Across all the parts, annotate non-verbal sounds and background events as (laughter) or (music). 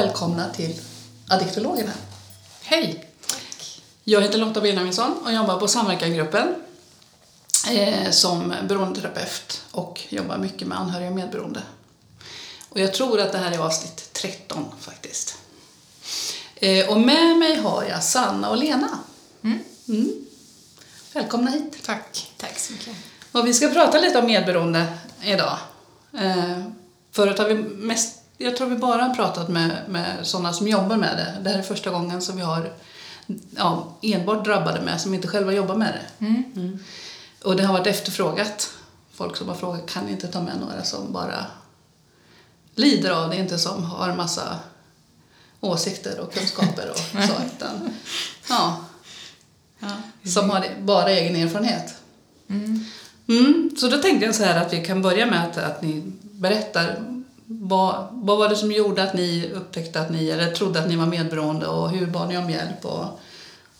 välkomna till Addiktologerna. Hej! Jag heter Lotta Benjaminsson och jobbar på Samverkangruppen eh, som beroendeterapeut och jobbar mycket med anhöriga och medberoende. Och jag tror att det här är avsnitt 13 faktiskt. Eh, och med mig har jag Sanna och Lena. Mm. Mm. Välkomna hit. Tack. Tack så mycket. Och vi ska prata lite om medberoende idag. Eh, förut har vi mest, jag tror vi bara har pratat med, med sådana som jobbar med det. Det här är första gången som vi har ja, enbart drabbade med som inte själva jobbar med det. Mm. Mm. Och det har varit efterfrågat. Folk som har frågat, kan inte ta med några som bara lider av det, inte som har massa åsikter och kunskaper och (laughs) så, utan ja, Ja. som har bara egen erfarenhet. Mm. Mm, så då tänkte jag så här att vi kan börja med att, att ni berättar vad, vad var det som gjorde att ni upptäckte att ni, eller trodde att ni var medberoende och hur bad ni om hjälp och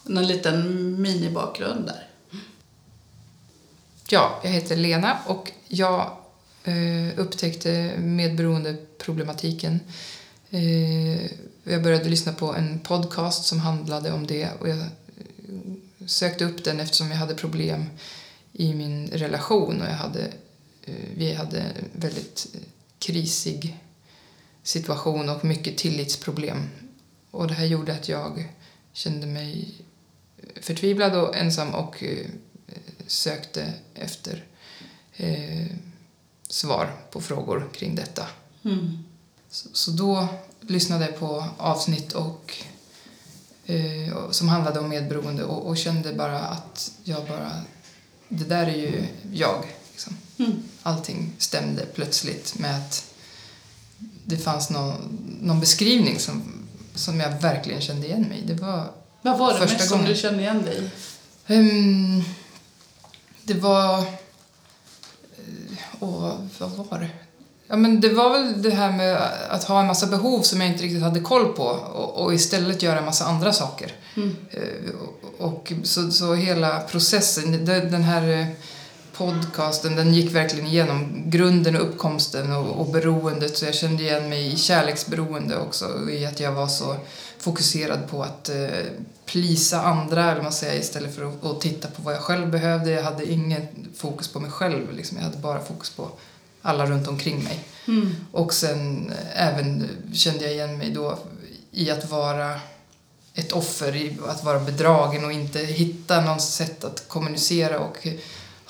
någon liten minibakgrund där. Ja, jag heter Lena och jag eh, upptäckte medberoendeproblematiken. Eh, jag började lyssna på en podcast som handlade om det och jag eh, sökte upp den eftersom jag hade problem i min relation och jag hade, eh, vi hade väldigt eh, krisig situation och mycket tillitsproblem. Och det här gjorde att jag kände mig förtvivlad och ensam och eh, sökte efter eh, svar på frågor kring detta. Mm. Så, så då lyssnade jag på avsnitt och, eh, som handlade om medberoende och, och kände bara att jag bara... Det där är ju jag. Liksom. Mm. Allting stämde plötsligt med att det fanns någon, någon beskrivning som, som jag verkligen kände igen mig i. Det var Vad var det Första mest som gången. du kände igen dig i? Ehm, det var... eh, Åh, vad var det? Ja, men det var väl det här med att ha en massa behov som jag inte riktigt hade koll på och, och istället göra en massa andra saker. Mm. Eh, och, och så, så hela processen, den här eh, podcasten, den gick verkligen igenom grunden och uppkomsten och, och beroendet så jag kände igen mig i kärleksberoende också och i att jag var så fokuserad på att eh, plisa andra eller man säger istället för att, att titta på vad jag själv behövde. Jag hade ingen fokus på mig själv, liksom. jag hade bara fokus på alla runt omkring mig. Mm. Och sen eh, även kände jag igen mig då i att vara ett offer, i att vara bedragen och inte hitta något sätt att kommunicera och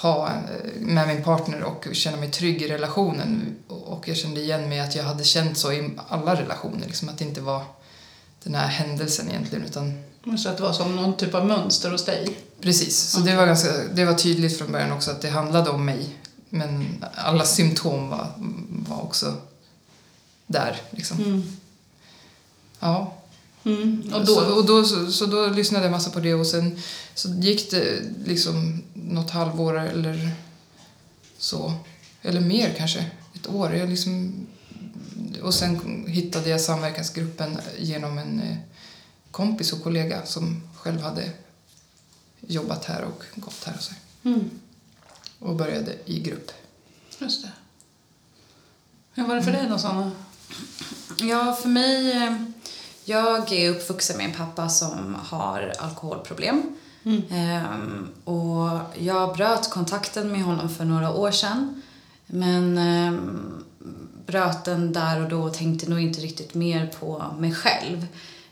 ha eh, med min partner och känna mig trygg i relationen. Och jag kände igen mig att jag hade känt så i alla relationer, liksom att det inte var den här händelsen egentligen utan Så att det var som någon typ av mönster hos dig? Precis, så det var, ganska, det var tydligt från början också att det handlade om mig. Men alla symptom var, var också där. Liksom. Mm. Ja. Mm. Och då, så, och då, så, så då lyssnade jag massa på det och sen så gick det liksom något halvår eller så. Eller mer kanske, ett år. Jag liksom, och sen hittade jag samverkansgruppen genom en eh, kompis och kollega som själv hade jobbat här och gått här och så. Mm. Och började i grupp. Just det. Hur var det för dig då, Sanna? Ja, för mig... eh, Jag är uppvuxen med en pappa som har alkoholproblem. Mm. Ehm, och jag bröt kontakten med honom för några år sedan. Men ehm, bröt den där och då och tänkte nog inte riktigt mer på mig själv.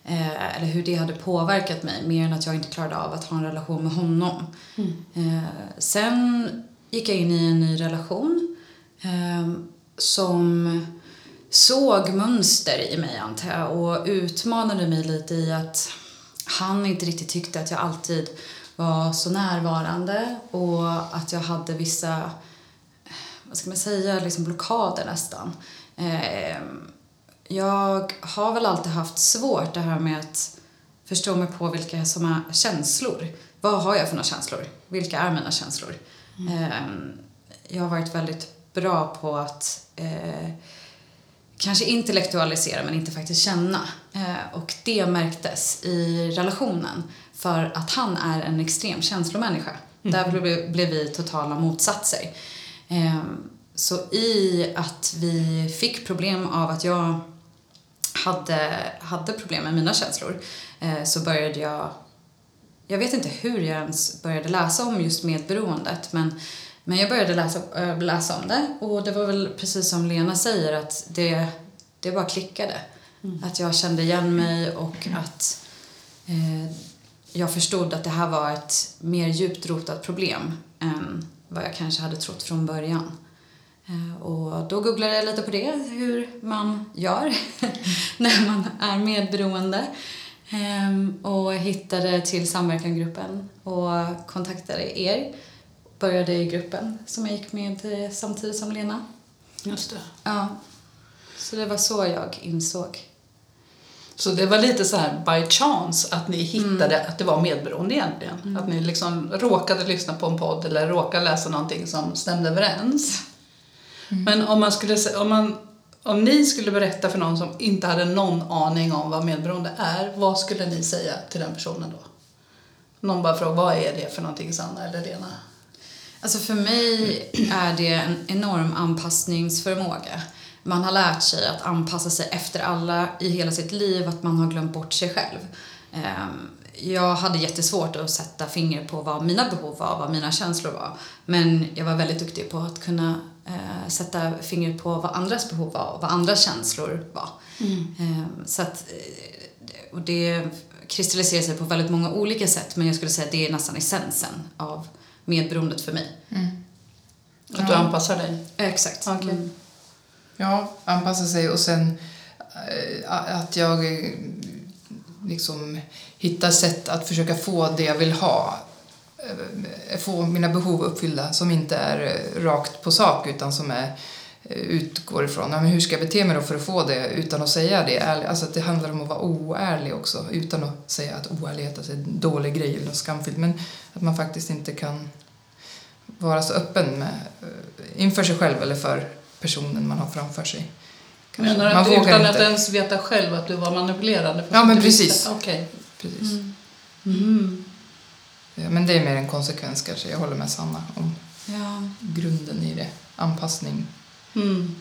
Eh, eller hur det hade påverkat mig, mer än att jag inte klarade av att ha en relation med honom. Mm. Eh, sen gick jag in i en ny relation eh, som såg mönster i mig, antar jag, och utmanade mig lite i att han inte riktigt tyckte att jag alltid var så närvarande och att jag hade vissa, vad ska man säga, liksom blockader nästan. Eh, jag har väl alltid haft svårt det här med att förstå mig på vilka som är känslor. Vad har jag för några känslor? Vilka är mina känslor? Eh, jag har varit väldigt bra på att eh, kanske intellektualisera men inte faktiskt känna. Eh, och det märktes i relationen för att han är en extrem känslomänniska. Där blev, blev vi totala motsatser. Eh, så i att vi fick problem av att jag hade, hade problem med mina känslor eh, så började jag jag vet inte hur jag ens började läsa om just medberoendet men, men jag började läsa, äh, läsa om det och det var väl precis som Lena säger att det, det bara klickade. Mm. Att jag kände igen mig och mm. att eh, jag förstod att det här var ett mer djupt rotat problem än vad jag kanske hade trott från början. Eh, och då googlade jag lite på det, hur man gör (laughs) när man är medberoende. Ehm, och hittade till samverkangruppen och kontaktade er. Började i gruppen som jag gick med samtidigt som Lena. Just det. Ja. Så det var så jag insåg. Så det var lite så här by chance att ni hittade mm. att det var medberoende egentligen? Mm. Att ni liksom råkade lyssna på en podd eller råkade läsa någonting som stämde överens? Mm. Men om man skulle om man om ni skulle berätta för någon som inte hade någon aning om vad medberoende är, vad skulle ni säga till den personen då? Någon bara frågar, vad är det för någonting Sanna eller Lena? Alltså för mig är det en enorm anpassningsförmåga. Man har lärt sig att anpassa sig efter alla i hela sitt liv, att man har glömt bort sig själv. Ehm, jag hade jättesvårt att sätta finger på vad mina behov var, vad mina känslor var. Men jag var väldigt duktig på att kunna eh, sätta fingret på vad andras behov var och vad andras känslor var. Mm. Eh, så att, och det kristalliserar sig på väldigt många olika sätt men jag skulle säga att det är nästan essensen av medberoendet för mig. Mm. Att du anpassar dig? Exakt. Okay. Mm. Ja, anpassa sig och sen äh, att jag liksom hittar sätt att försöka få det jag vill ha Eh, få mina behov uppfyllda som inte är eh, rakt på sak utan som är eh, utgår ifrån ja, men hur ska jag bete mig då för att få det utan att säga det. Alltså att det handlar om att vara oärlig också utan att säga att oärlighet är en dålig grej eller skamfyllt men att man faktiskt inte kan vara så öppen med, inför sig själv eller för personen man har framför sig. Kanske. Menar du att utan inte. att ens veta själv att du var manipulerande? Ja men precis. Okay. precis. Mm. Mm. Men det är mer en konsekvens kanske. Jag håller med Sanna om ja. grunden i det. Anpassning. Mm.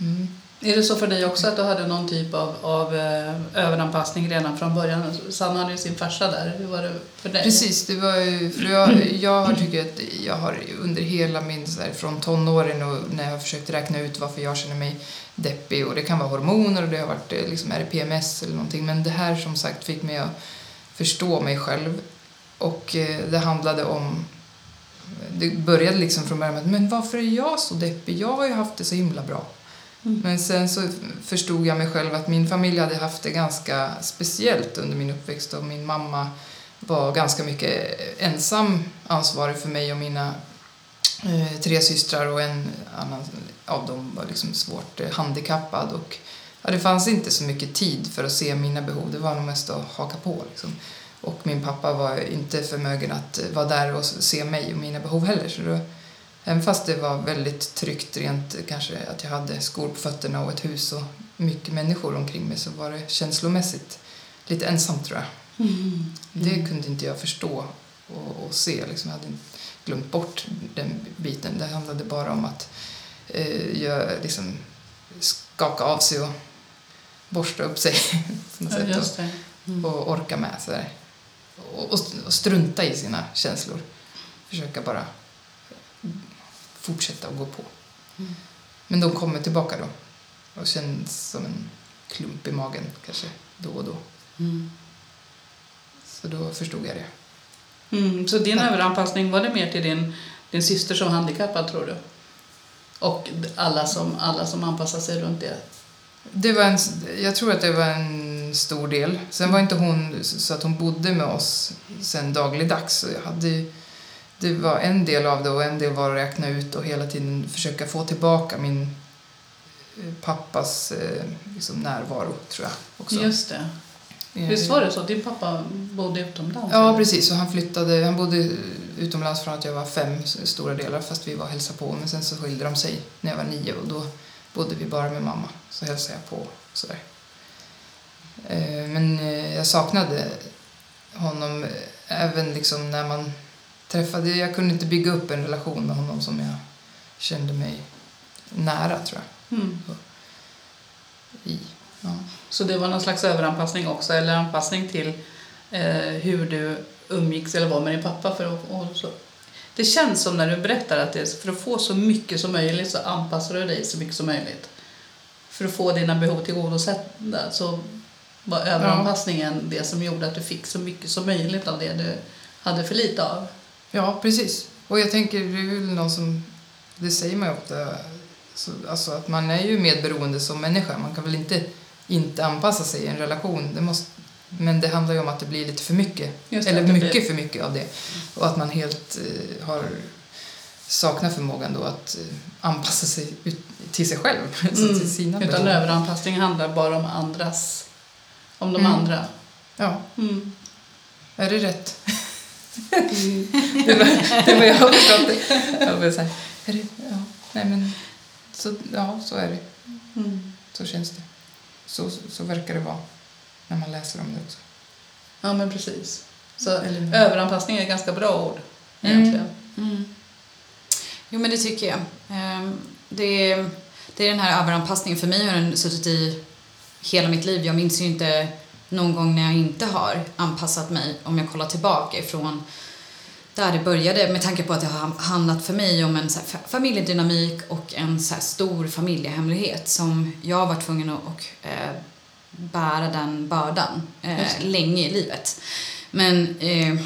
Mm. Är det så för dig också att du hade någon typ av, av eh, överanpassning redan från början? Alltså, Sanna hade ju sin farsa där. Hur var det för dig? Precis, det var ju, för jag, jag har tyckt att jag har under hela min, så här, från tonåren och när jag har försökt räkna ut varför jag känner mig deppig och det kan vara hormoner och det har varit eh, liksom, är det PMS eller någonting men det här som sagt fick mig att förstå mig själv och eh, det handlade om... Det började liksom från början med men varför är jag så deppig? Jag har ju haft det så himla bra. Mm. Men sen så förstod jag mig själv att min familj hade haft det ganska speciellt under min uppväxt och min mamma var ganska mycket ensam ansvarig för mig och mina eh, tre systrar och en annan av dem var liksom svårt eh, handikappad och ja, det fanns inte så mycket tid för att se mina behov. Det var nog mest att haka på liksom. Och min pappa var inte förmögen att vara där och se mig och mina behov heller. Så då, även fast det var väldigt tryggt rent kanske att jag hade skor på fötterna och ett hus och mycket människor omkring mig så var det känslomässigt lite ensamt tror jag. Mm. Mm. Det kunde inte jag förstå och, och se. Liksom, jag hade glömt bort den biten. Det handlade bara om att eh, jag liksom skaka av sig och borsta upp sig. (laughs) på något ja, sätt, och, mm. och orka med. Sådär och, och strunta i sina känslor. Försöka bara fortsätta och gå på. Mm. Men de kommer tillbaka då och känns som en klump i magen kanske då och då. Mm. Så då förstod jag det. Mm, så din överanpassning, var det mer till din, din syster som handikappad tror du? Och alla som, alla som anpassar sig runt det? det var en, jag tror att det var en stor del. Sen var inte hon så att hon bodde med oss sen dagligdags. Så jag hade, det var en del av det och en del var att räkna ut och hela tiden försöka få tillbaka min eh, pappas eh, liksom, närvaro, tror jag. Också. Just det. Eh, Visst var det så? Din pappa bodde utomlands? Ja, eller? precis. Och han, flyttade, han bodde utomlands från att jag var fem stora delar fast vi var hälsa på. Men sen så skilde de sig när jag var nio och då bodde vi bara med mamma. Så hälsade jag på sådär. Eh, men eh, jag saknade honom även liksom när man träffade... Jag kunde inte bygga upp en relation med honom som jag kände mig nära, tror jag. Mm. I. Ja. Så det var någon slags överanpassning också, eller anpassning till eh, hur du umgicks eller var med din pappa. För att, och så. Det känns som när du berättar att det för att få så mycket som möjligt så anpassar du dig så mycket som möjligt. För att få dina behov tillgodosedda så var överanpassningen det som gjorde att du fick så mycket som möjligt av det du hade för lite av. Ja, precis. Och jag tänker, det är väl någon som, det säger man ju ofta, så, alltså att man är ju medberoende som människa. Man kan väl inte inte anpassa sig i en relation. Det måste, men det handlar ju om att det blir lite för mycket. Det, eller mycket blir- för mycket av det. Och att man helt eh, har saknar förmågan då att eh, anpassa sig ut, till sig själv. (laughs) Mm. till sina Utan överanpassning handlar bara om andras, om de Mm. andra. Ja, Mm. är det rätt? (laughs) det, var, det var jag har förstått det. Jag var så här, är det, ja, nej men, så, ja, så är det. Mm. Så känns det. Så, så verkar det vara när man läser om det också. Ja, men precis. Så Eller- överanpassning är ett ganska bra ord Mm. egentligen. Mm. Jo, men det tycker jag. Ehm, Det är, det är den här överanpassningen. För mig har den suttit i hela mitt liv. Jag minns ju inte någon gång när jag inte har anpassat mig om jag kollar tillbaka ifrån där det började med tanke på att det har handlat för mig om en familjedynamik och en stor familjehemlighet som jag var tvungen att och, eh, bära den bördan eh, länge i livet. Men eh,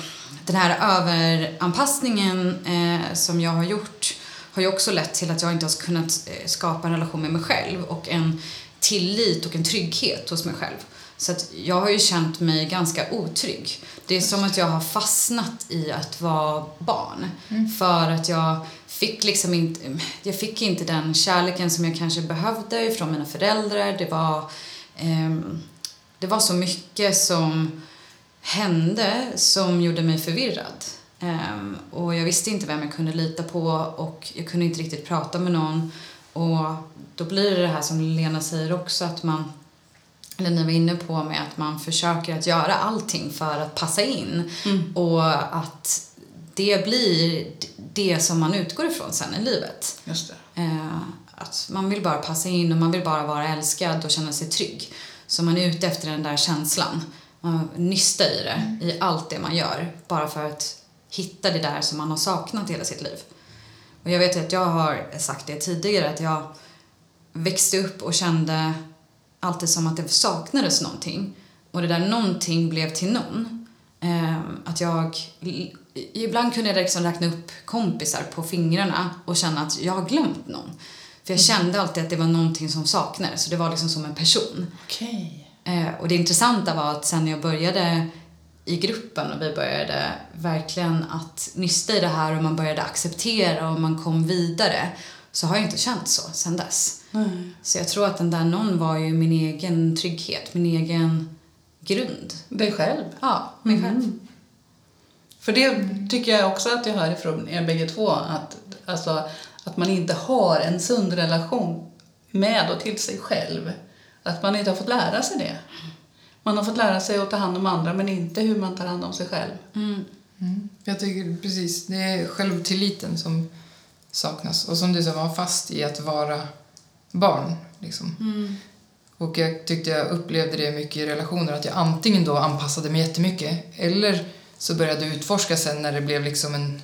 den här överanpassningen eh, som jag har gjort har ju också lett till att jag inte har kunnat eh, skapa en relation med mig själv och en tillit och en trygghet hos mig själv. Så att jag har ju känt mig ganska otrygg. Det är som att jag har fastnat i att vara barn. För att jag fick liksom inte, jag fick inte den kärleken som jag kanske behövde ifrån mina föräldrar. Det var, ehm, det var så mycket som hände som gjorde mig förvirrad. Ehm, och jag visste inte vem jag kunde lita på och jag kunde inte riktigt prata med någon. Och då blir det det här som Lena säger också att man, eller ni var inne på med att man försöker att göra allting för att passa in. Mm. Och att det blir det som man utgår ifrån sen i livet. Just det. Eh, att man vill bara passa in och man vill bara vara älskad och känna sig trygg. Så man är ute efter den där känslan. Man nystar i det, i allt det man gör. Bara för att hitta det där som man har saknat hela sitt liv. Och jag vet att jag har sagt det tidigare att jag växte upp och kände alltid som att det saknades någonting. Och det där någonting blev till någon. Ehm, att jag... Ibland kunde jag liksom räkna upp kompisar på fingrarna och känna att jag har glömt någon. För jag kände alltid att det var någonting som saknades. Så det var liksom som en person. Okej. Eh, och det intressanta var att sen när jag började i gruppen och vi började verkligen att nysta i det här och man började acceptera och man kom vidare så har jag inte känt så sen dess. Nej. Så jag tror att den där någon var ju min egen trygghet, min egen grund. Dig själv. Ja, mig själv. Mm. För det tycker jag också att jag hör ifrån er bägge två. Att, alltså, att man inte har en sund relation med och till sig själv. Att man inte har fått lära sig det. Man har fått lära sig att ta hand om andra men inte hur man tar hand om sig själv. Mm. Mm. Jag tycker precis, det är självtilliten som saknas. Och som du sa, man var fast i att vara barn. Liksom. Mm. Och jag tyckte jag upplevde det mycket i relationer, att jag antingen då anpassade mig jättemycket eller så började jag utforska sen när det blev liksom en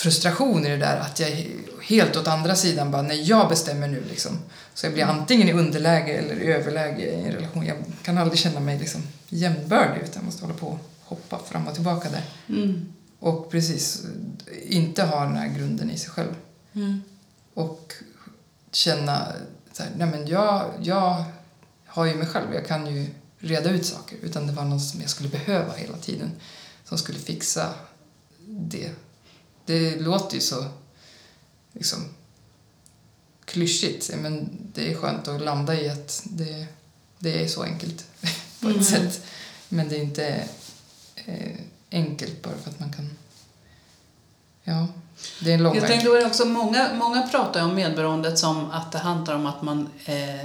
frustration i det där att jag helt åt andra sidan bara, när jag bestämmer nu liksom. Så jag blir antingen i underläge eller i överläge i en relation. Jag kan aldrig känna mig liksom jämnbördig utan jag måste hålla på och hoppa fram och tillbaka där. Mm. Och precis, inte ha den här grunden i sig själv. Mm. Och känna så här, nej men jag, jag har ju mig själv, jag kan ju reda ut saker. Utan det var någon som jag skulle behöva hela tiden. Som skulle fixa det. Det låter ju så liksom klyschigt. Men det är skönt att landa i att det, det är så enkelt (laughs) på ett Mm. sätt. Men det är inte eh, enkelt bara för att man kan... Ja, det är en lång Jag väg. tänkte också, många, många pratar om medberoendet som att det handlar om att man eh,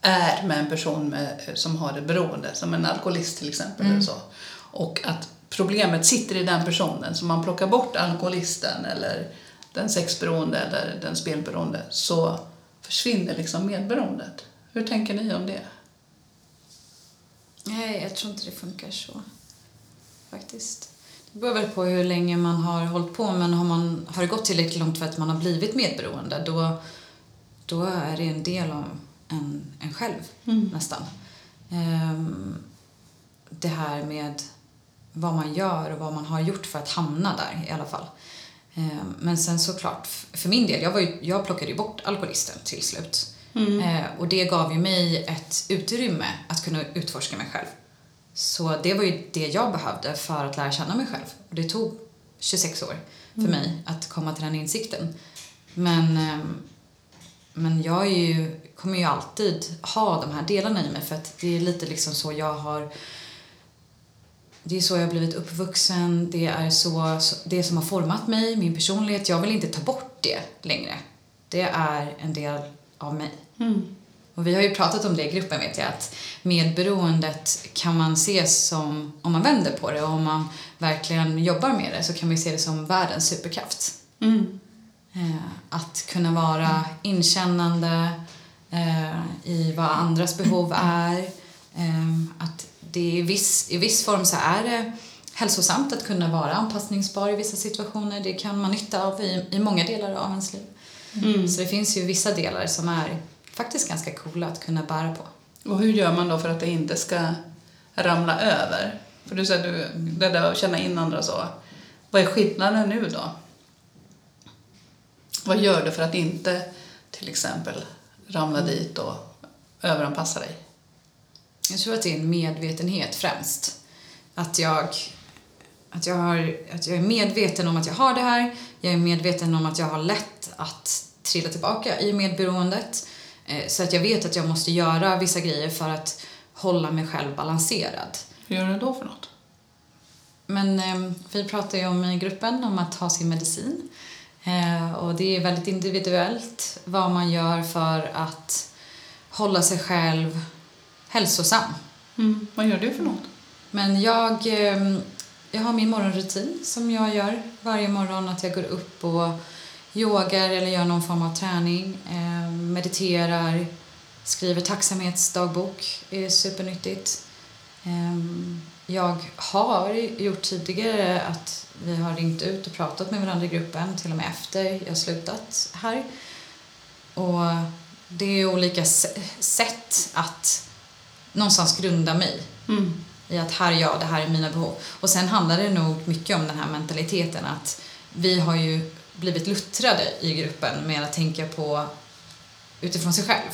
är med en person med, som har ett beroende, som en alkoholist till exempel. Mm. Eller så. Och att problemet sitter i den personen, så man plockar bort alkoholisten eller den sexberoende eller den spelberoende så försvinner liksom medberoendet. Hur tänker ni om det? Nej, jag tror inte det funkar så. Faktiskt. Det beror väl på hur länge man har hållit på, men har, man, har det gått tillräckligt långt för att man har blivit medberoende, då, då är det en del av en, en själv, Mm. nästan. Ehm, det här med vad man gör och vad man har gjort för att hamna där i alla fall. Ehm, men sen såklart, för min del, jag, var ju, jag plockade ju bort alkoholisten till slut. Mm. Eh, och det gav ju mig ett utrymme att kunna utforska mig själv. Så det var ju det jag behövde för att lära känna mig själv. Och det tog 26 år för mig att komma till den insikten. Men, ehm, men jag ju, kommer ju alltid ha de här delarna i mig för att det är lite liksom så jag har det är så jag har blivit uppvuxen, det är så, det som har format mig, min personlighet. Jag vill inte ta bort det längre. Det är en del av mig. Mm. Och vi har ju pratat om det i gruppen vet jag, att medberoendet kan man se som, om man vänder på det och om man verkligen jobbar med det så kan man se det som världens superkraft. Mm. Eh, att kunna vara inkännande eh, i vad andras behov är. Eh, att det i viss, i viss form så är det hälsosamt att kunna vara anpassningsbar i vissa situationer. Det kan man nytta av i, i många delar av ens liv. Mm. Så det finns ju vissa delar som är faktiskt ganska coola att kunna bära på. Och hur gör man då för att det inte ska ramla över? För du säger du, det där att känna in andra så. Vad är skillnaden nu då? Vad gör du för att inte till exempel ramla dit och överanpassa dig? Jag tror att det är en medvetenhet främst. Att jag, att, jag har, att jag är medveten om att jag har det här. Jag är medveten om att jag har lätt att trilla tillbaka i medberoendet. Eh, Så att jag vet att jag måste göra vissa grejer för att hålla mig själv balanserad. Hur gör du då för något? Men eh, vi pratar ju om i gruppen om att ta sin medicin. Eh, och det är väldigt individuellt vad man gör för att hålla sig själv hälsosam. Mm. Vad gör du för något? Men jag, eh, jag har min morgonrutin som jag gör varje morgon. Att jag går upp och yogar eller gör någon form av träning. Eh, mediterar, skriver tacksamhetsdagbok. är supernyttigt. Eh, jag har gjort tidigare att vi har ringt ut och pratat med varandra i gruppen till och med efter jag slutat här. Och det är olika sätt att någonstans grunda mig Mm. i att här är jag, det här är mina behov. Och sen handlar det nog mycket om den här mentaliteten att vi har ju blivit luttrade i gruppen med att tänka på utifrån sig själv.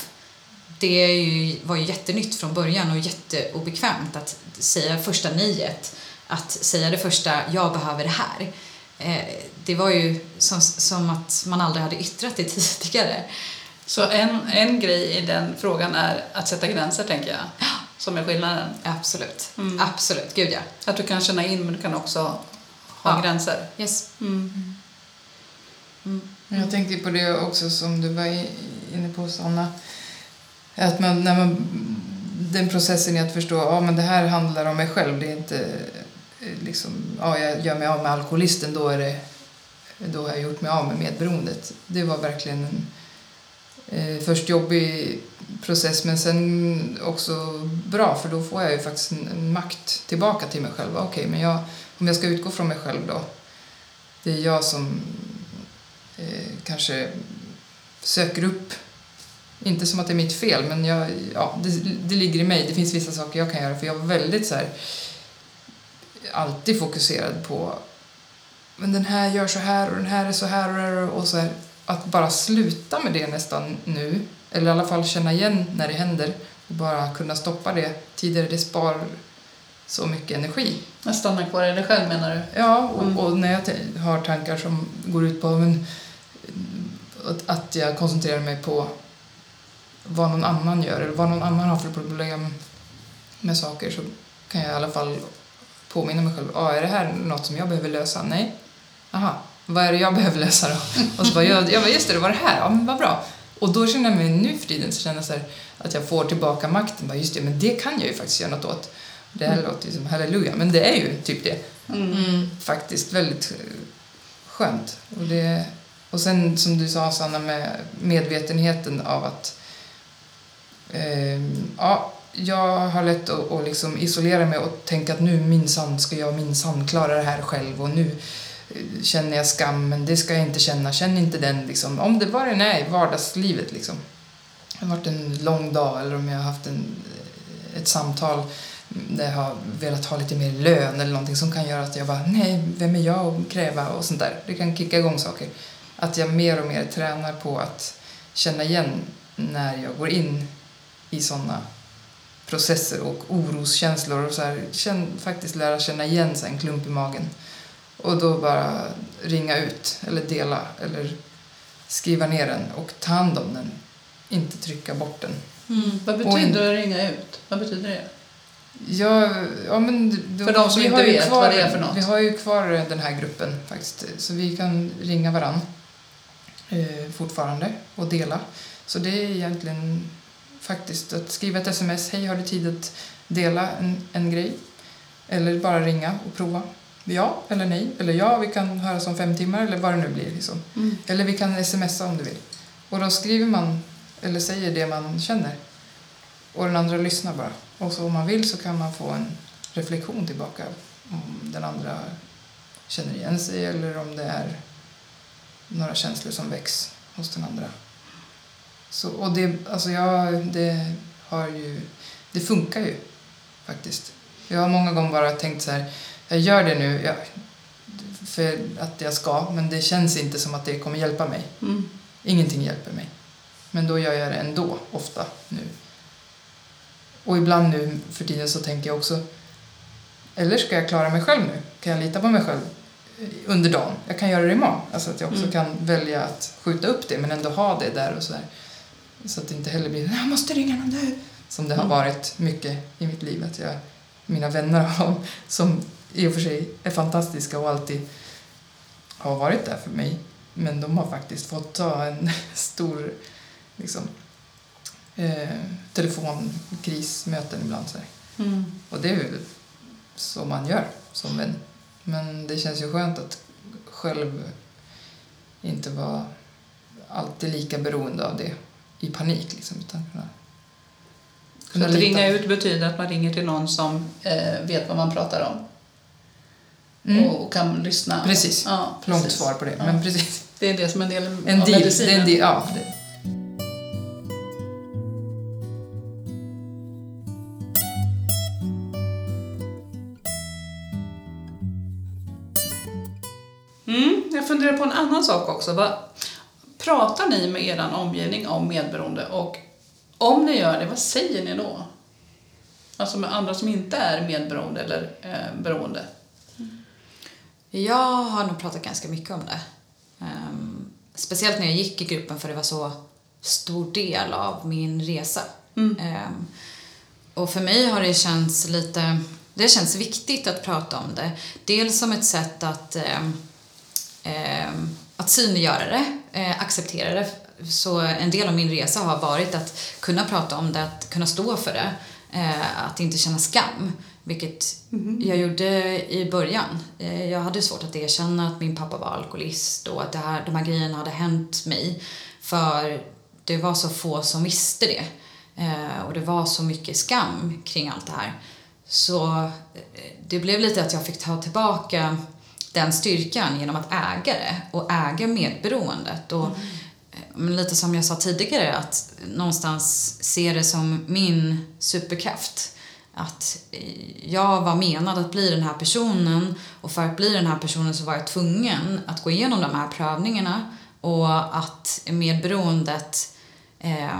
Det ju, var ju jättenytt från början och jätteobekvämt att säga första nejet, att säga det första jag behöver det här. Eh, det var ju som, som att man aldrig hade yttrat det (laughs) tidigare. Så en, en grej i den frågan är att sätta gränser, tänker jag. Som är skillnaden. Absolut. Mm. Absolut, gud ja. Att du kan känna in, men du kan också ha Ja. gränser. Yes. Mm. Jag tänkte på det också som du var inne på, Sanna. Att man, när man, den processen i att förstå att ja, men det här handlar om mig själv. Det är inte eh, liksom, ja, jag gör mig av med alkoholisten, då, är det, då har jag gjort mig av med medberoendet. Det var verkligen en först jobbig process men sen också bra för då får jag ju faktiskt en, en makt tillbaka till mig själv. Okej, okay, men jag, om jag ska utgå från mig själv då. Det är jag som eh, kanske söker upp, inte som att det är mitt fel, men jag, ja, det, det ligger i mig. Det finns vissa saker jag kan göra för jag var väldigt så här, alltid fokuserad på men den här gör så här och den här är så här och, här och så här. Att bara sluta med det nästan nu, eller i alla fall känna igen när det händer och bara kunna stoppa det tidigare, det spar så mycket energi. Att stanna kvar i dig själv, menar du? Ja, och, Mm. och när jag har tankar som går ut på men, att, att jag koncentrerar mig på vad någon annan gör eller vad någon annan har för problem med saker så kan jag i alla fall påminna mig själv. Ah, är det här något som jag behöver lösa? Nej. Aha, vad är det jag behöver lösa då? Och så bara, jag, jag bara, just det, det var det här. Ja, men vad bra. Och då känner jag mig nu för tiden så känner jag så här, att jag får tillbaka makten. Bara, just det, men det kan jag ju faktiskt göra något åt. Det här låter ju som halleluja, men det är ju typ det Mm. faktiskt väldigt eh, skönt. Och, det, och sen som du sa Sanna med medvetenheten av att eh, ja, jag har lätt att, att liksom isolera mig och tänka att nu minsann ska jag minsann klara det här själv och nu känner jag skam, men det ska jag inte känna. Känn inte den liksom. Om det bara är i vardagslivet liksom. Det har varit en lång dag eller om jag har haft en, ett samtal där jag har velat ha lite mer lön eller någonting som kan göra att jag bara, nej, vem är jag att kräva och sånt där. Det kan kicka igång saker. Att jag mer och mer tränar på att känna igen när jag går in i sådana processer och oroskänslor och så här, känn, faktiskt lära känna igen så här, en klump i magen. Och då bara ringa ut eller dela eller skriva ner den och ta hand om den. Inte trycka bort den. Mm. Vad betyder det att ringa ut? Vad betyder det? Ja, ja, men då, För de som inte vet kvar, vad det är för något. Vi har ju kvar den här gruppen faktiskt, så vi kan ringa varann eh, fortfarande och dela. Så det är egentligen faktiskt att skriva ett sms, hej har du tid att dela en, en grej? Eller bara ringa och prova. Ja eller nej, eller ja, vi kan höras om fem timmar eller vad det nu blir. Liksom. Mm. Eller vi kan smsa om du vill. Och då skriver man, eller säger det man känner. Och den andra lyssnar bara. Och så om man vill så kan man få en reflektion tillbaka. Om den andra känner igen sig eller om det är några känslor som väcks hos den andra. Så, och det, alltså jag, det har ju, det funkar ju faktiskt. Jag har många gånger bara tänkt så här, jag gör det nu jag, för att jag ska, men det känns inte som att det kommer hjälpa mig. Mm. Ingenting hjälper mig. Men då gör jag det ändå, ofta nu. Och ibland nu för tiden så tänker jag också, eller ska jag klara mig själv nu? Kan jag lita på mig själv under dagen? Jag kan göra det imorgon. Alltså att jag också Mm. kan välja att skjuta upp det men ändå ha det där och så här. Så att det inte heller blir, jag måste ringa någon nu. Som det har Mm. varit mycket i mitt liv. Att jag, mina vänner har, som i och för sig är fantastiska och alltid har varit där för mig. Men de har faktiskt fått ta en (laughs) stor liksom, eh, telefonkrismöten ibland. Så. Mm. Och det är väl så man gör som vän. Men det känns ju skönt att själv inte vara alltid lika beroende av det i panik. Liksom, utan kunna, Så att lita. ringa ut betyder att man ringer till någon som eh, vet vad man pratar om Mm. och, och kan lyssna. Precis. Ja, Långt precis. svar på det, Ja. men precis. Det är det som är en del En av deal. Det är medicinen. en deal ja. Mm, jag funderar på en annan sak också. Vad, pratar ni med er omgivning om medberoende? Och om ni gör det, vad säger ni då? Alltså med andra som inte är medberoende eller eh, beroende. Jag har nog pratat ganska mycket om det. Ehm, speciellt när jag gick i gruppen för det var så stor del av min resa. Mm. Ehm, och för mig har det känts lite... Det känns viktigt att prata om det. Dels som ett sätt att, ehm, att synliggöra det, eh, acceptera det. Så en del av min resa har varit att kunna prata om det, att kunna stå för det. Eh, att inte känna skam, vilket jag gjorde i början. Eh, jag hade svårt att erkänna att min pappa var alkoholist och att det här, de här grejerna hade hänt mig. För det var så få som visste det. Eh, och det var så mycket skam kring allt det här. Så eh, det blev lite att jag fick ta tillbaka den styrkan genom att äga det och äga medberoendet. Och, men lite som jag sa tidigare, att någonstans se det som min superkraft. Att jag var menad att bli den här personen och för att bli den här personen så var jag tvungen att gå igenom de här prövningarna och att medberoendet eh,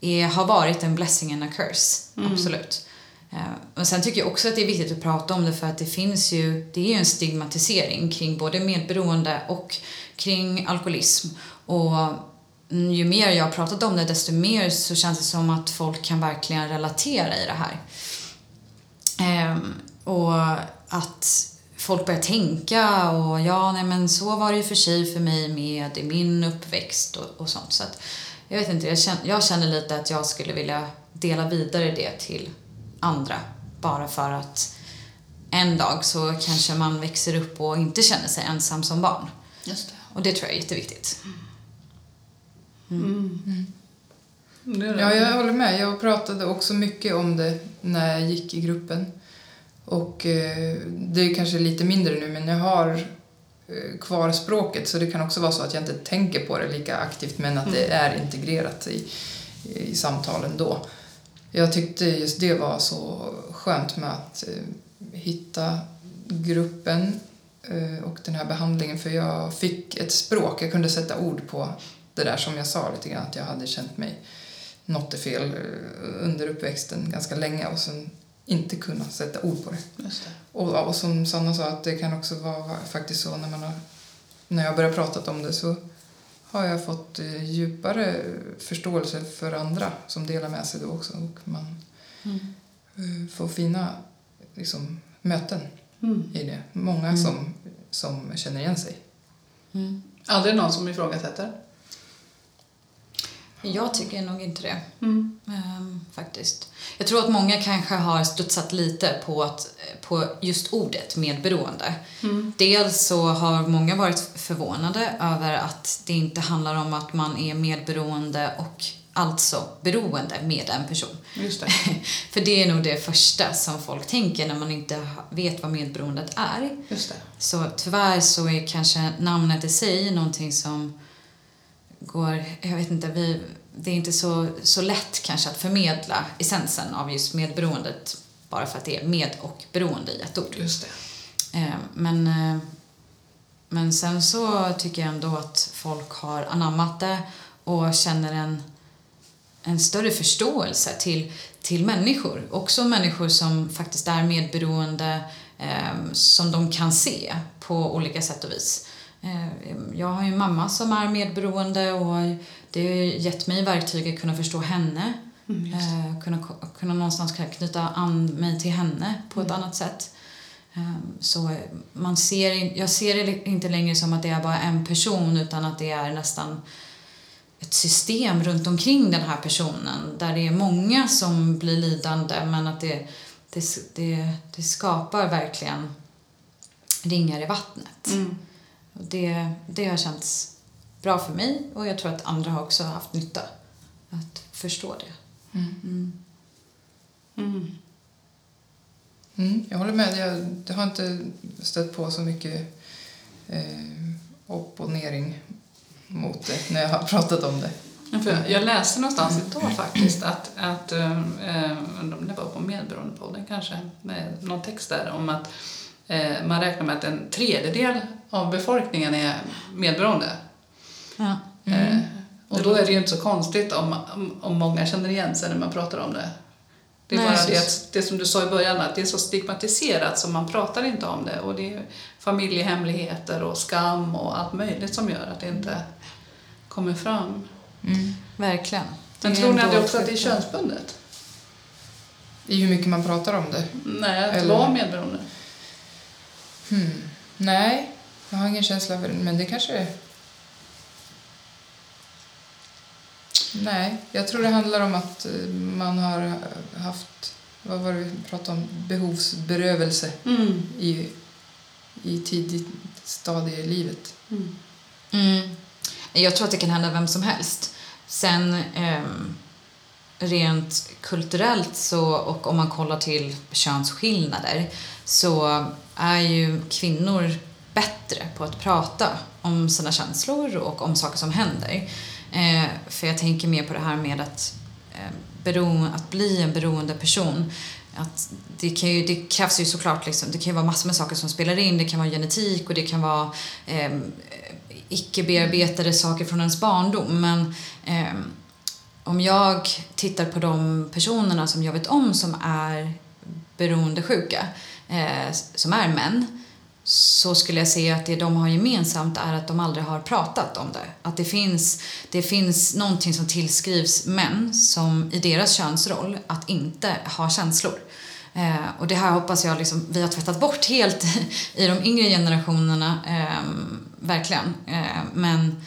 är, har varit en blessing and a curse, absolut. Eh, Men sen tycker jag också att det är viktigt att prata om det för att det finns ju, det är ju en stigmatisering kring både medberoende och kring alkoholism. Och mm, ju mer jag har pratat om det desto mer så känns det som att folk kan verkligen relatera i det här. Ehm, och att folk börjar tänka och ja, nej men så var det ju för sig för mig med i min uppväxt och, och sånt. Så att, jag vet inte, jag känner, jag känner lite att jag skulle vilja dela vidare det till andra. Bara för att en dag så kanske man växer upp och inte känner sig ensam som barn. Just det. Och det tror jag är jätteviktigt. Det är det. Ja, jag håller med. Jag pratade också mycket om det när jag gick i gruppen. Och eh, det är kanske lite mindre nu, men jag har eh, kvar språket så det kan också vara så att jag inte tänker på det lika aktivt men att det är integrerat i, i samtalen då. Jag tyckte just det var så skönt med att eh, hitta gruppen och den här behandlingen för jag fick ett språk, jag kunde sätta ord på det där som jag sa lite grann att jag hade känt mig något är fel eh, under uppväxten ganska länge och sen inte kunna sätta ord på det. Det. Och, och som Sanna sa, att det kan också vara faktiskt så när man har, när jag börjar prata om det så har jag fått eh, djupare förståelse för andra som delar med sig då också och man Mm. eh, får fina liksom, möten Mm. i det. Många Mm. som, som känner igen sig. Mm. Aldrig någon som ifrågasätter? Jag tycker nog inte det. Mm. Ehm, faktiskt. Jag tror att många kanske har studsat lite på, att, på just ordet medberoende. Mm. Dels så har många varit förvånade över att det inte handlar om att man är medberoende och alltså beroende med en person. Just det. (laughs) För det är nog det första som folk tänker när man inte vet vad medberoendet är. Just det. Så tyvärr så är kanske namnet i sig någonting som går, jag vet inte, vi, det är inte så, så lätt kanske att förmedla essensen av just medberoendet bara för att det är med och beroende i ett ord. Just det. Eh, Men, eh, men sen så tycker jag ändå att folk har anammat det och känner en, en större förståelse till, till människor. Också människor som faktiskt är medberoende, eh, som de kan se på olika sätt och vis. Eh, jag har en mamma som är medberoende och det har gett mig verktyg att kunna förstå henne. Mm. Eh, kunna, kunna någonstans knyta an mig till henne på ett annat sätt. Ehm, Så man ser, jag ser det inte längre som att det är bara en person utan att det är nästan ett system runt omkring den här personen där det är många som blir lidande men att det, det, det, det skapar verkligen ringar i vattnet. Mm. Och det, det har känts bra för mig och jag tror att andra har också haft nytta att förstå det. Mm. Mm. Mm, jag håller med. Jag, jag har inte stött på så mycket eh, opponering mot det när jag har pratat om det. För jag läste någonstans idag faktiskt att, att eh, eh, det var på Medberoendepodden kanske, med någon text där om att eh, man räknar med att en tredjedel av befolkningen är medberoende. Ja. Eh, och då är det ju inte så konstigt om, om, många känner igen sig när man pratar om det. Det är Nej, bara det, att, det som du sa i början, att det är så stigmatiserat så man pratar inte om det. Och det är familjehemligheter och skam och allt möjligt som gör att det inte kommer fram. Mm. Verkligen. Men tror ni ändå att det också att det är könsbundet? I hur mycket man pratar om det. Nej, att Eller- vara medberoende. Hmm. Nej, jag har ingen känsla för det, men det kanske är... Nej, jag tror det handlar om att eh, man har haft, vad var det vi pratade om, behovsberövelse Mm. i, i tidigt stadie i livet. Mm. Mm. Jag tror att det kan hända vem som helst. Sen ehm, rent kulturellt så, och om man kollar till könsskillnader så är ju kvinnor bättre på att prata om sina känslor och om saker som händer. Eh, för jag tänker mer på det här med att, eh, bero, att bli en beroende person. Att det, kan ju, det krävs ju såklart, liksom, det kan ju vara massor med saker som spelar in. Det kan vara genetik och det kan vara eh, icke bearbetade saker från ens barndom. Men eh, om jag tittar på de personerna som jag vet om som är beroendesjuka, eh, som är män, så skulle jag säga att det de har gemensamt är att de aldrig har pratat om det. Att det finns, det finns någonting som tillskrivs män som i deras könsroll att inte ha känslor. Eh, och det här hoppas jag liksom, vi har tvättat bort helt (laughs) i de yngre generationerna, eh, verkligen. Eh, men,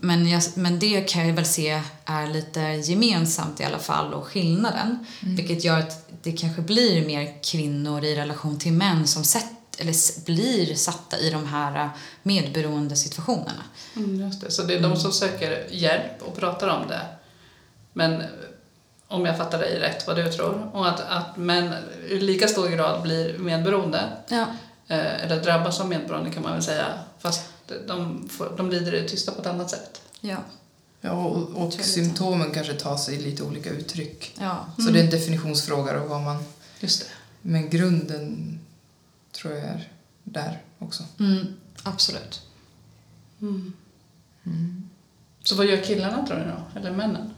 men, jag, men det kan jag väl se är lite gemensamt i alla fall och skillnaden. Vilket gör att det kanske blir mer kvinnor i relation till män som sätt, eller blir satta i de här medberoende situationerna. Mm, just det. Så det är de som söker hjälp och pratar om det Men eh, om jag fattar dig rätt vad du tror. Och att, att män i lika stor grad blir medberoende. Ja. Eh, eller drabbas av medberoende kan man väl säga. Fast de, får, de lider i det tysta på ett annat sätt. Ja. Ja, och, och symptomen kanske tar sig lite olika uttryck. Ja. Så det är en definitionsfråga och vad man... Just det. Men grunden tror jag är där också. Mm, absolut. Så vad gör killarna tror ni då? Eller männen?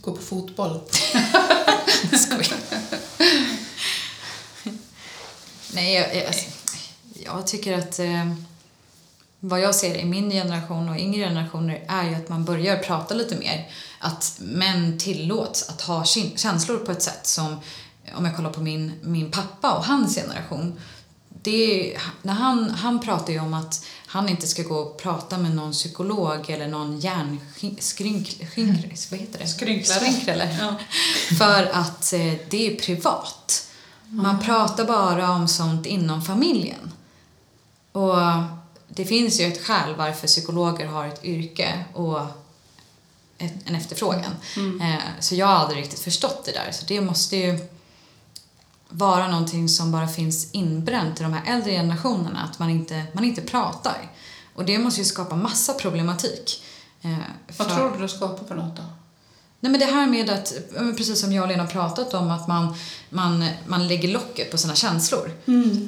Gå på fotboll. (laughs) Skoj. Nej, jag, jag, alltså, jag tycker att eh, vad jag ser i min generation och yngre generationer är ju att man börjar prata lite mer. Att män tillåts att ha känslor på ett sätt som, om jag kollar på min, min pappa och hans generation, det är, när han, han pratar ju om att han inte ska gå och prata med någon psykolog eller någon hjärnskrynk... Vad heter det? Skrynklare. Skrynklare. Ja. (laughs) För att eh, det är privat. Man pratar bara om sånt inom familjen. Och det finns ju ett skäl varför psykologer har ett yrke och en efterfrågan. Eh, så jag har aldrig riktigt förstått det där. Så det måste ju vara någonting som bara finns inbränt i de här äldre generationerna, att man inte, man inte pratar. Och det måste ju skapa massa problematik. Eh, Vad för- tror du det skapar för något då? Nej men det här med att, precis som jag och Lena pratat om, att man, man, man lägger locket på sina känslor.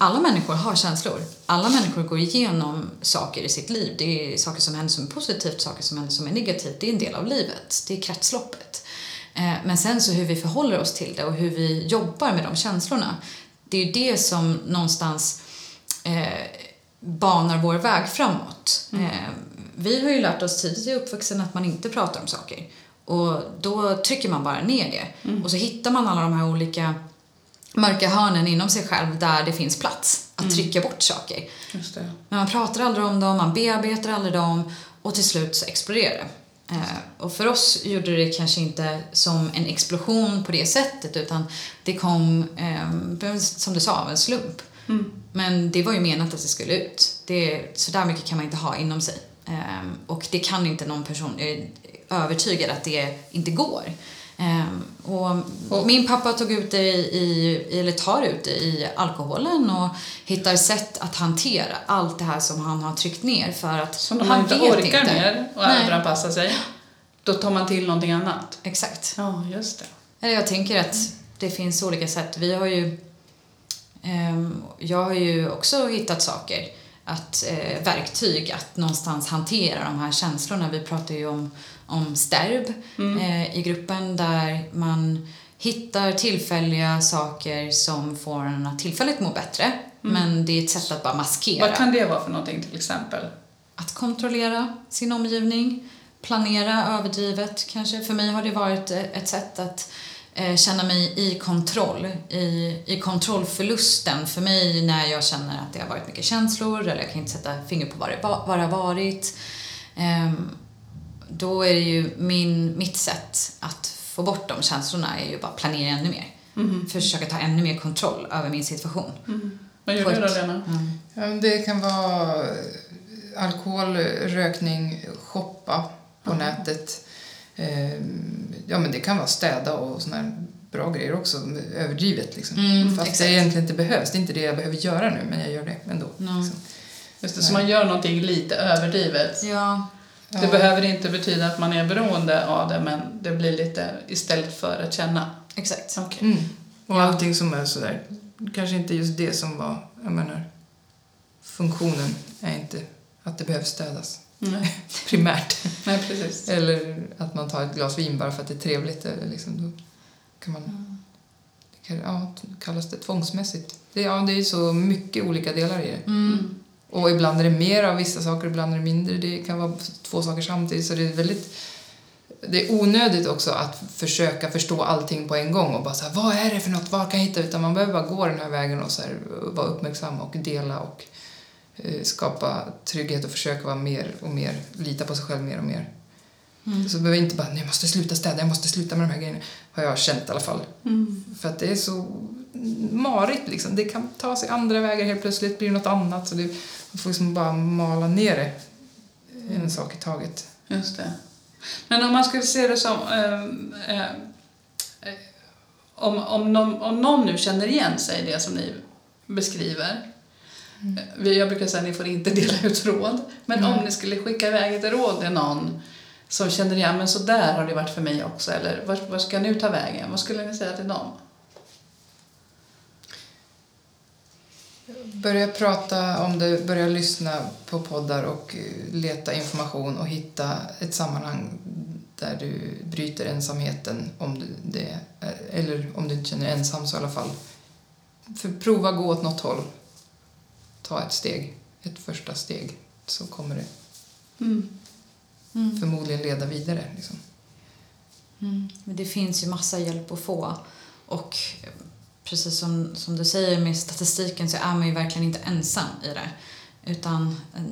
Alla människor har känslor. Alla människor går igenom saker i sitt liv. Det är saker som händer som är positivt, saker som händer som är negativt. Det är en del av livet. Det är kretsloppet. Eh, Men sen så hur vi förhåller oss till det och hur vi jobbar med de känslorna. Det är ju det som någonstans eh, banar vår väg framåt. Eh, vi har ju lärt oss tidigt i uppvuxen att man inte pratar om saker. Och då trycker man bara ner det. Och så hittar man alla de här olika mörka hörnen inom sig själv där det finns plats att trycka bort saker. Men man pratar aldrig om dem, man bearbetar aldrig dem och till slut så exploderar det. Eh, och för oss gjorde det kanske inte som en explosion på det sättet utan det kom, eh, som du sa, av en slump. Men det var ju menat att det skulle ut. Det, så där mycket kan man inte ha inom sig. Eh, och det kan inte någon person, jag är övertygad att det inte går. Eh, och min pappa tog ut det i, eller tar ut det i alkoholen och hittar sätt att hantera allt det här som han har tryckt ner för att när han inte orkar inte. mer och överanpassa sig, då tar man till någonting annat. Exakt. Ja, just det. Jag tänker att det finns olika sätt. Vi har ju... ehm, jag har ju också hittat saker, att, eh, verktyg att någonstans hantera de här känslorna. Vi pratar ju om, om sterb eh, i gruppen där man hittar tillfälliga saker som får en att tillfälligt må bättre. Men det är ett sätt att bara maskera. Vad kan det vara för någonting till exempel? Att kontrollera sin omgivning, planera överdrivet kanske. För mig har det varit eh, ett sätt att eh, känna mig i kontroll, i, i kontrollförlusten. För mig när jag känner att det har varit mycket känslor eller jag kan inte sätta finger på vad det, va- vad det har varit. Ehm, då är det ju min, mitt sätt att få bort de känslorna är ju bara planera ännu mer. Försöka ta ännu mer kontroll över min situation. Vad gör du då, Lena? Ja, men det kan vara eh, alkohol, rökning, shoppa på nätet. Eh, Ja, men det kan vara städa och såna här bra grejer också, överdrivet liksom. Mm, Fast exakt. det egentligen inte behövs. Det är inte det jag behöver göra nu, men jag gör det ändå. Ja. Liksom. Just det, så man gör någonting lite överdrivet. Ja, Det behöver inte betyda att man är beroende av det, men det blir lite istället för att känna. exakt. Okej. Mm. Och allting som är sådär, kanske inte just det som var, jag menar, funktionen är inte att det behöver städas Nej. (laughs) primärt. Nej, precis. Eller att man tar ett glas vin bara för att det är trevligt. Eller liksom, då kan man, det kan, ja, kallas det tvångsmässigt. Det, ja, det är ju så mycket olika delar i det. Mm. Och ibland är det mer av vissa saker, ibland är det mindre. Det kan vara två saker samtidigt. Så det är väldigt... Det är onödigt också att försöka förstå allting på en gång och bara så här, vad är det för något, vad kan jag hitta? Utan man behöver bara gå den här vägen och så här, vara uppmärksam och dela och eh, skapa trygghet och försöka vara mer och mer, lita på sig själv mer och mer. Mm. Så behöver inte bara, jag måste sluta städa, jag måste sluta med de här grejerna. Har jag känt i alla fall. Mm. För att det är så marigt liksom. Det kan ta sig andra vägar helt plötsligt, blir det något annat. Så det, man får liksom bara mala ner det. En sak i taget. Just det. Men om man skulle se det som... eh, eh, om, om, någon, om någon nu känner igen sig i det som ni beskriver. Eh, vi- Jag brukar säga att ni får inte dela ut råd. Men om ni skulle skicka iväg ett råd till någon som känner igen, men så där har det varit för mig också. Eller vad, vad ska nu ta vägen? Vad skulle ni säga till dem? Börja prata om det, börja lyssna på poddar och eh, leta information och hitta ett sammanhang där du bryter ensamheten om du, det, eller om du inte känner dig ensam så i alla fall. För prova gå åt något håll. Ta ett steg, ett första steg, så kommer det Mm. förmodligen leda vidare. Liksom. Mm. Men det finns ju massa hjälp att få. Och precis som, som du säger med statistiken så är man ju verkligen inte ensam i det. Utan eh,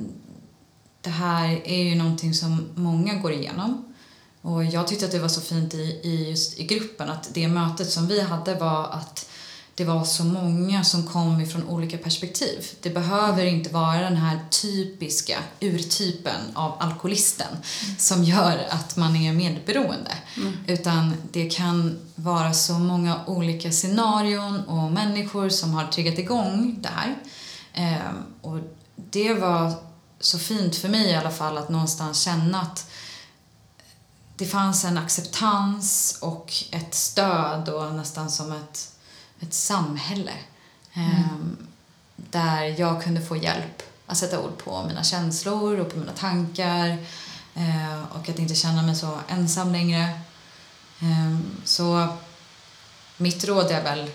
det här är ju någonting som många går igenom. Och jag tyckte att det var så fint i, i just i gruppen att det mötet som vi hade var att det var så många som kom ifrån olika perspektiv. Det behöver inte vara den här typiska urtypen av alkoholisten som gör att man är medberoende. Utan det kan vara så många olika scenarion och människor som har triggat igång det här. Ehm, och det var så fint för mig i alla fall att någonstans känna att det fanns en acceptans och ett stöd och nästan som ett, ett samhälle. Ehm, där jag kunde få hjälp att sätta ord på mina känslor och på mina tankar. eh, och att inte känna mig så ensam längre. Ehm, så mitt råd är väl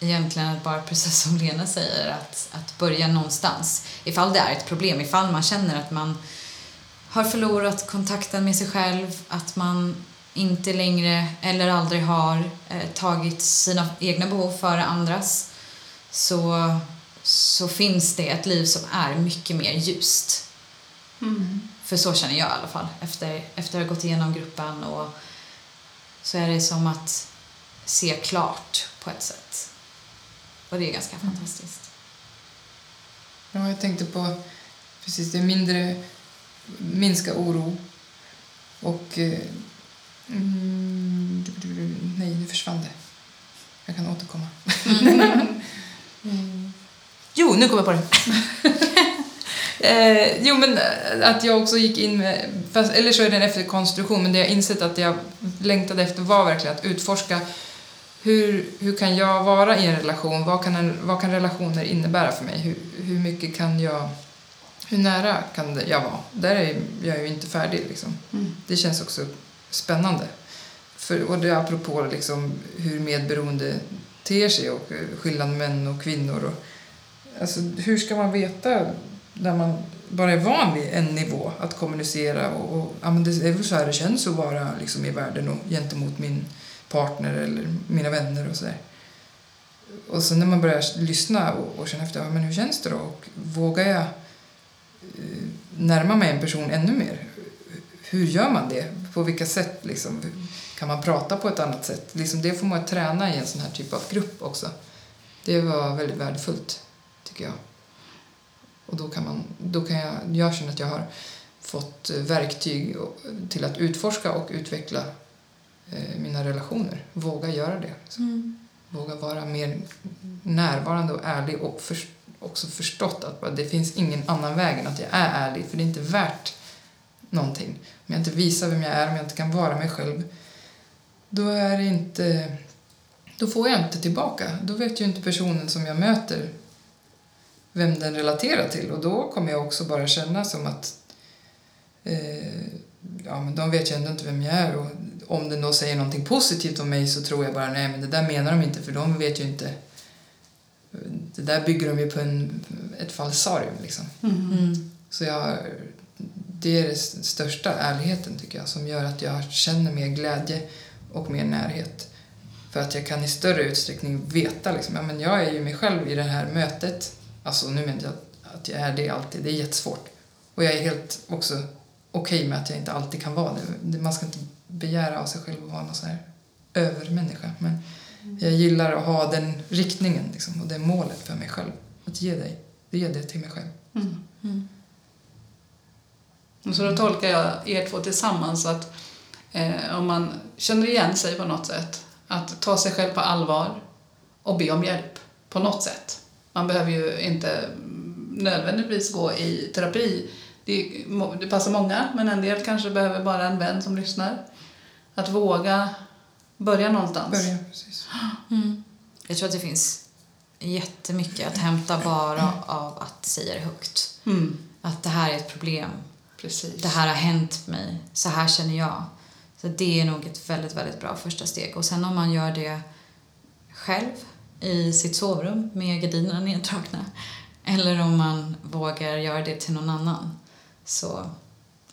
egentligen att bara precis som Lena säger att, att börja någonstans. Ifall det är ett problem, ifall man känner att man har förlorat kontakten med sig själv, att man inte längre eller aldrig har eh, tagit sina egna behov före andras så, så finns det ett liv som är mycket mer ljust. För så känner jag i alla fall efter, efter att ha gått igenom gruppen och så är det som att se klart på ett sätt. Och det är ganska fantastiskt. Ja, jag tänkte på precis det mindre, minska oro och eh, mm, nej, nu försvann det. Jag kan återkomma. Mm. (laughs) Jo, nu kommer jag på det. (laughs) eh, jo, men eh, att jag också gick in med, fast, eller så är det en efterkonstruktion, men det jag insett att jag längtade efter var verkligen att utforska hur, hur kan jag vara i en relation? Vad kan, en, vad kan relationer innebära för mig? Hur, hur mycket kan jag... Hur nära kan jag vara? Där är jag ju inte färdig. Liksom. Det känns också spännande. För, och det är apropå liksom hur medberoende ter sig och eh, skillnaden skillnad män och kvinnor. Och, alltså, hur ska man veta när man bara är van vid en nivå att kommunicera och, och ja, men det är väl så här det känns att vara liksom, i världen och gentemot min partner eller mina vänner och sådär. Och sen när man börjar lyssna och, och känna efter, ja, men hur känns det då? Och vågar jag eh, närma mig en person ännu mer? Hur gör man det? På vilka sätt liksom? Kan man prata på ett annat sätt? Liksom det får man träna i en sån här typ av grupp också. Det var väldigt värdefullt, tycker jag. Och då kan, man, då kan jag, jag känner att jag har fått eh, verktyg till att utforska och utveckla eh, mina relationer. Våga göra det. liksom. Våga vara mer närvarande och ärlig och för, också förstått att det finns ingen annan väg än att jag är ärlig för det är inte värt någonting. Om jag inte visar vem jag är, om jag inte kan vara mig själv då är det inte då får jag inte tillbaka. Då vet ju inte personen som jag möter vem den relaterar till och då kommer jag också bara känna som att eh, ja, men de vet ju ändå inte vem jag är och om den då säger någonting positivt om mig så tror jag bara nej men det där menar de inte för de vet ju inte det där bygger de ju på en, ett falsarium liksom. Mm. Så jag, det är den största ärligheten tycker jag som gör att jag känner mer glädje och mer närhet. För att jag kan i större utsträckning veta liksom, ja, men jag är ju mig själv i det här mötet. Alltså nu menar jag att- jag är det alltid, det är jättesvårt. Och jag är helt också okej med att jag inte alltid kan vara det. Det- Man ska inte begära av sig själv att vara någon sån här övermänniska. Men jag gillar att ha den riktningen liksom, och det målet för mig själv. Att ge dig, ge det till mig själv. Mm. Mm. Och så då tolkar jag er två tillsammans att eh, om man känner igen sig på något sätt, att ta sig själv på allvar och be om hjälp på något sätt. Man behöver ju inte nödvändigtvis gå i terapi. Det, det passar många, men en del kanske behöver bara en vän som lyssnar. Att våga börja någonstans. Börja, precis. (gasps) Mm. Jag tror att det finns jättemycket att hämta bara av att säga det högt. Mm. Att det här är ett problem. Precis. Det här har hänt mig. Så här känner jag. Så det är nog ett väldigt, väldigt bra första steg. Och sen om man gör det själv i sitt sovrum med gardinerna neddragna eller om man vågar göra det till någon annan. Så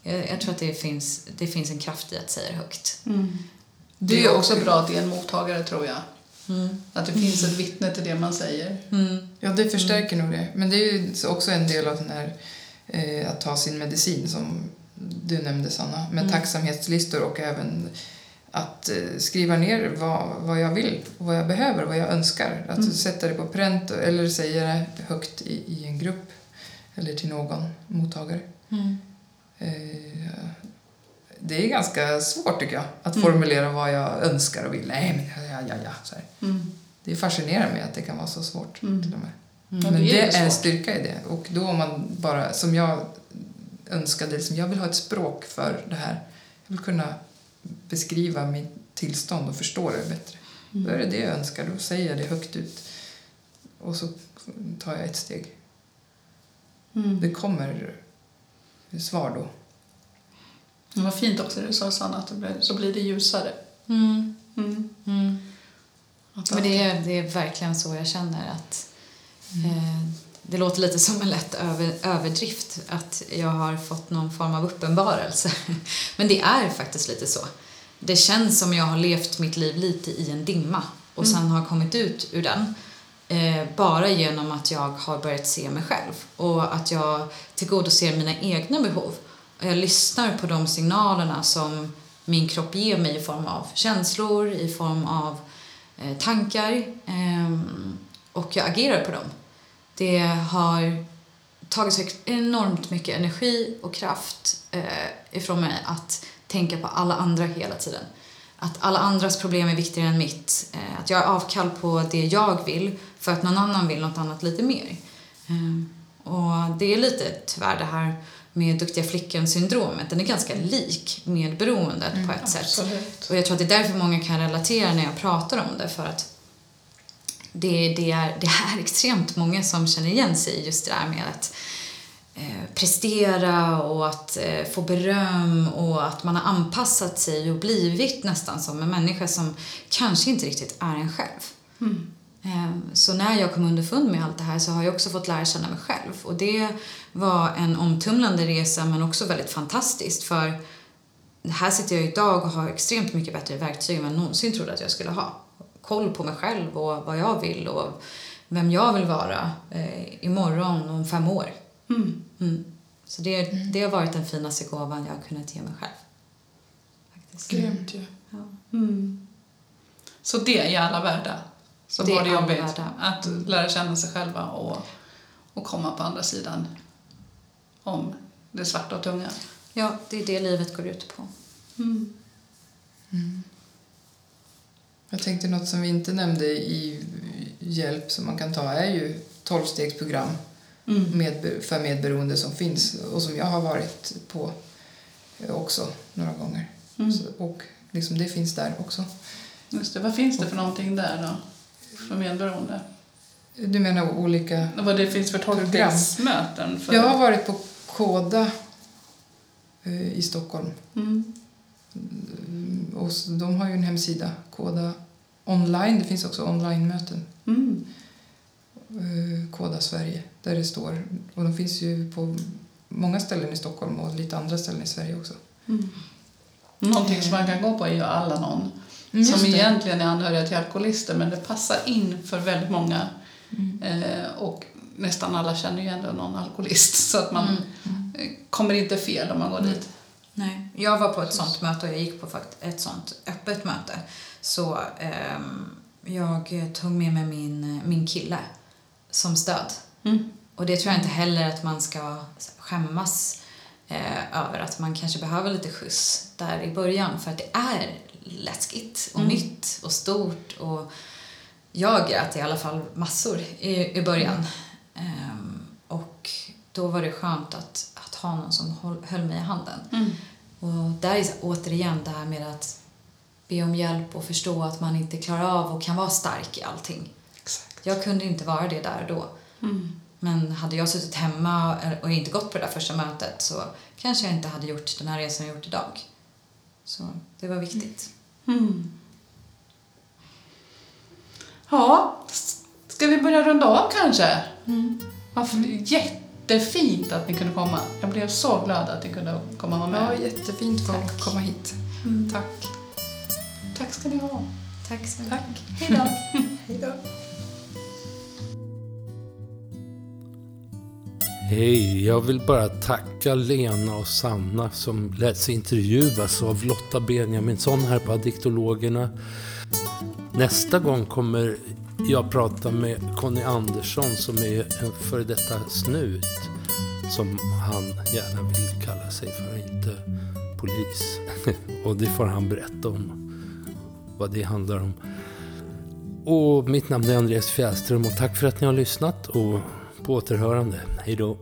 jag, jag tror att det finns, det finns en kraft i att säga det högt. Mm. Det är också bra att det är en mottagare, tror jag. Mm. Att det finns ett vittne till det man säger. Mm. Ja, det förstärker nog det. Men det är ju också en del av den här eh, att ta sin medicin som du nämnde Sanna, med Mm. tacksamhetslistor och även att eh, skriva ner vad, vad jag vill, vad jag behöver, vad jag önskar. Att Mm. sätta det på pränt eller säga det högt i, i en grupp eller till någon mottagare. Mm. Eh, det är ganska svårt tycker jag, att Mm. formulera vad jag önskar och vill. Nej, men ja, ja, ja. Så. Mm. Det fascinerar mig att det kan vara så svårt Mm. till och med. Ja, Men det det är en styrka i det. Och då om man bara, som jag önskade, liksom, jag vill ha ett språk för det här. Jag vill kunna beskriva mitt tillstånd och förstå det bättre. Då är det det jag önskar, då säger jag det högt ut. Och så tar jag ett steg. Mm. Det kommer svar då. Det var fint också det du sa Sanna, att det blir, så blir det ljusare. Mm. Mm. Mm. Men det är, det är verkligen så jag känner att eh, det låter lite som en lätt över, överdrift att jag har fått någon form av uppenbarelse. (laughs) Men det är faktiskt lite så. Det känns som jag har levt mitt liv lite i en dimma och Mm. sen har kommit ut ur den. Eh, bara genom att jag har börjat se mig själv och att jag tillgodoser mina egna behov. Och jag lyssnar på de signalerna som min kropp ger mig i form av känslor, i form av eh, tankar ehm, och jag agerar på dem. Det har tagit så enormt mycket energi och kraft eh, ifrån mig att tänka på alla andra hela tiden. Att alla andras problem är viktigare än mitt. Eh, att jag är avkall på det jag vill för att någon annan vill något annat lite mer. Ehm, och det är lite tyvärr det här med duktiga flickan-syndromet. Den är ganska lik medberoendet på ett sätt. Absolut. Och jag tror att det är därför många kan relatera när jag pratar om det för att det, det, är, det är extremt många som känner igen sig i just det där med att eh, prestera och att eh, få beröm och att man har anpassat sig och blivit nästan som en människa som kanske inte riktigt är en själv. Mm. Eh, Så när jag kom underfund med allt det här så har jag också fått lära känna mig själv. Och det var en omtumlande resa men också väldigt fantastiskt för här sitter jag idag och har extremt mycket bättre verktyg än vad jag någonsin trodde att jag skulle ha. Koll på mig själv och vad jag vill och vem jag vill vara eh, imorgon om fem år. Mm. Mm. Så det, det har varit den finaste gåvan jag har kunnat ge mig själv. Faktiskt. Grymt ju. Ja. Mm. Så det är alla värda. Så Det var det jobbigt värda. att lära känna sig själva och, och komma på andra sidan om det svarta och tunga. ja, det är det livet går ut på. Mm. Jag tänkte något som vi inte nämnde i hjälp som man kan ta är ju tolvstegsprogram Mm. med, för medberoende som finns och som jag har varit på också några gånger. Mm. Så, och liksom det finns där också. Just det. Vad finns det för någonting där då? För medberoende? Du menar olika... Vad det finns för tolvstegsmöten? För... Jag har varit på Koda eh, i Stockholm. Mm. Mm, Och de har ju en hemsida, Koda online. Det finns också online-möten. Mm. eh, Koda Sverige, där det står. Och de finns ju på många ställen i Stockholm och lite andra ställen i Sverige också. Mm. Någonting som man kan gå på är ju alla någon. Mm, som det. egentligen är anhöriga till alkoholister men det passar in för väldigt många. Mm. Eh, och nästan alla känner ju ändå någon alkoholist så att man Mm. eh, kommer inte fel om man går Mm. dit. Nej, jag var på ett sånt möte och jag gick på ett sånt öppet möte. Så ehm, jag tog med mig min, min kille som stöd. Mm. Och det tror jag inte heller att man ska skämmas eh, över att man kanske behöver lite skjuts där i början för att det är läskigt och Mm. nytt och stort och jag grät i alla fall massor i, i början. Ehm, och då var det skönt att ha någon som höll mig i handen. Mm. Och där är återigen det här med att be om hjälp och förstå att man inte klarar av och kan vara stark i allting. Exakt. Jag kunde inte vara det där då. Mm. Men hade jag suttit hemma och inte gått på det där första mötet så kanske jag inte hade gjort den här resan jag gjort idag. Så det var viktigt. Mm. Ja, s- ska vi börja runda av kanske? Varför, jättefint att ni kunde komma. Jag blev så glad att ni kunde komma och vara Ja, med. jättefint att få Tack. komma hit. Mm. Tack. Tack ska ni ha. Tack så mycket. Tack. (laughs) Hej då. (laughs) Hej då. Hej, jag vill bara tacka Lena och Sanna som lät sig intervjuas av Lotta Benjaminsson här på Addiktologerna. Nästa gång kommer jag pratar med Conny Andersson som är en före detta snut. Som han gärna vill kalla sig för, inte polis. (laughs) Och det får han berätta om, vad det handlar om. Och mitt namn är Andreas Fjällström och tack för att ni har lyssnat och på återhörande. Hej då.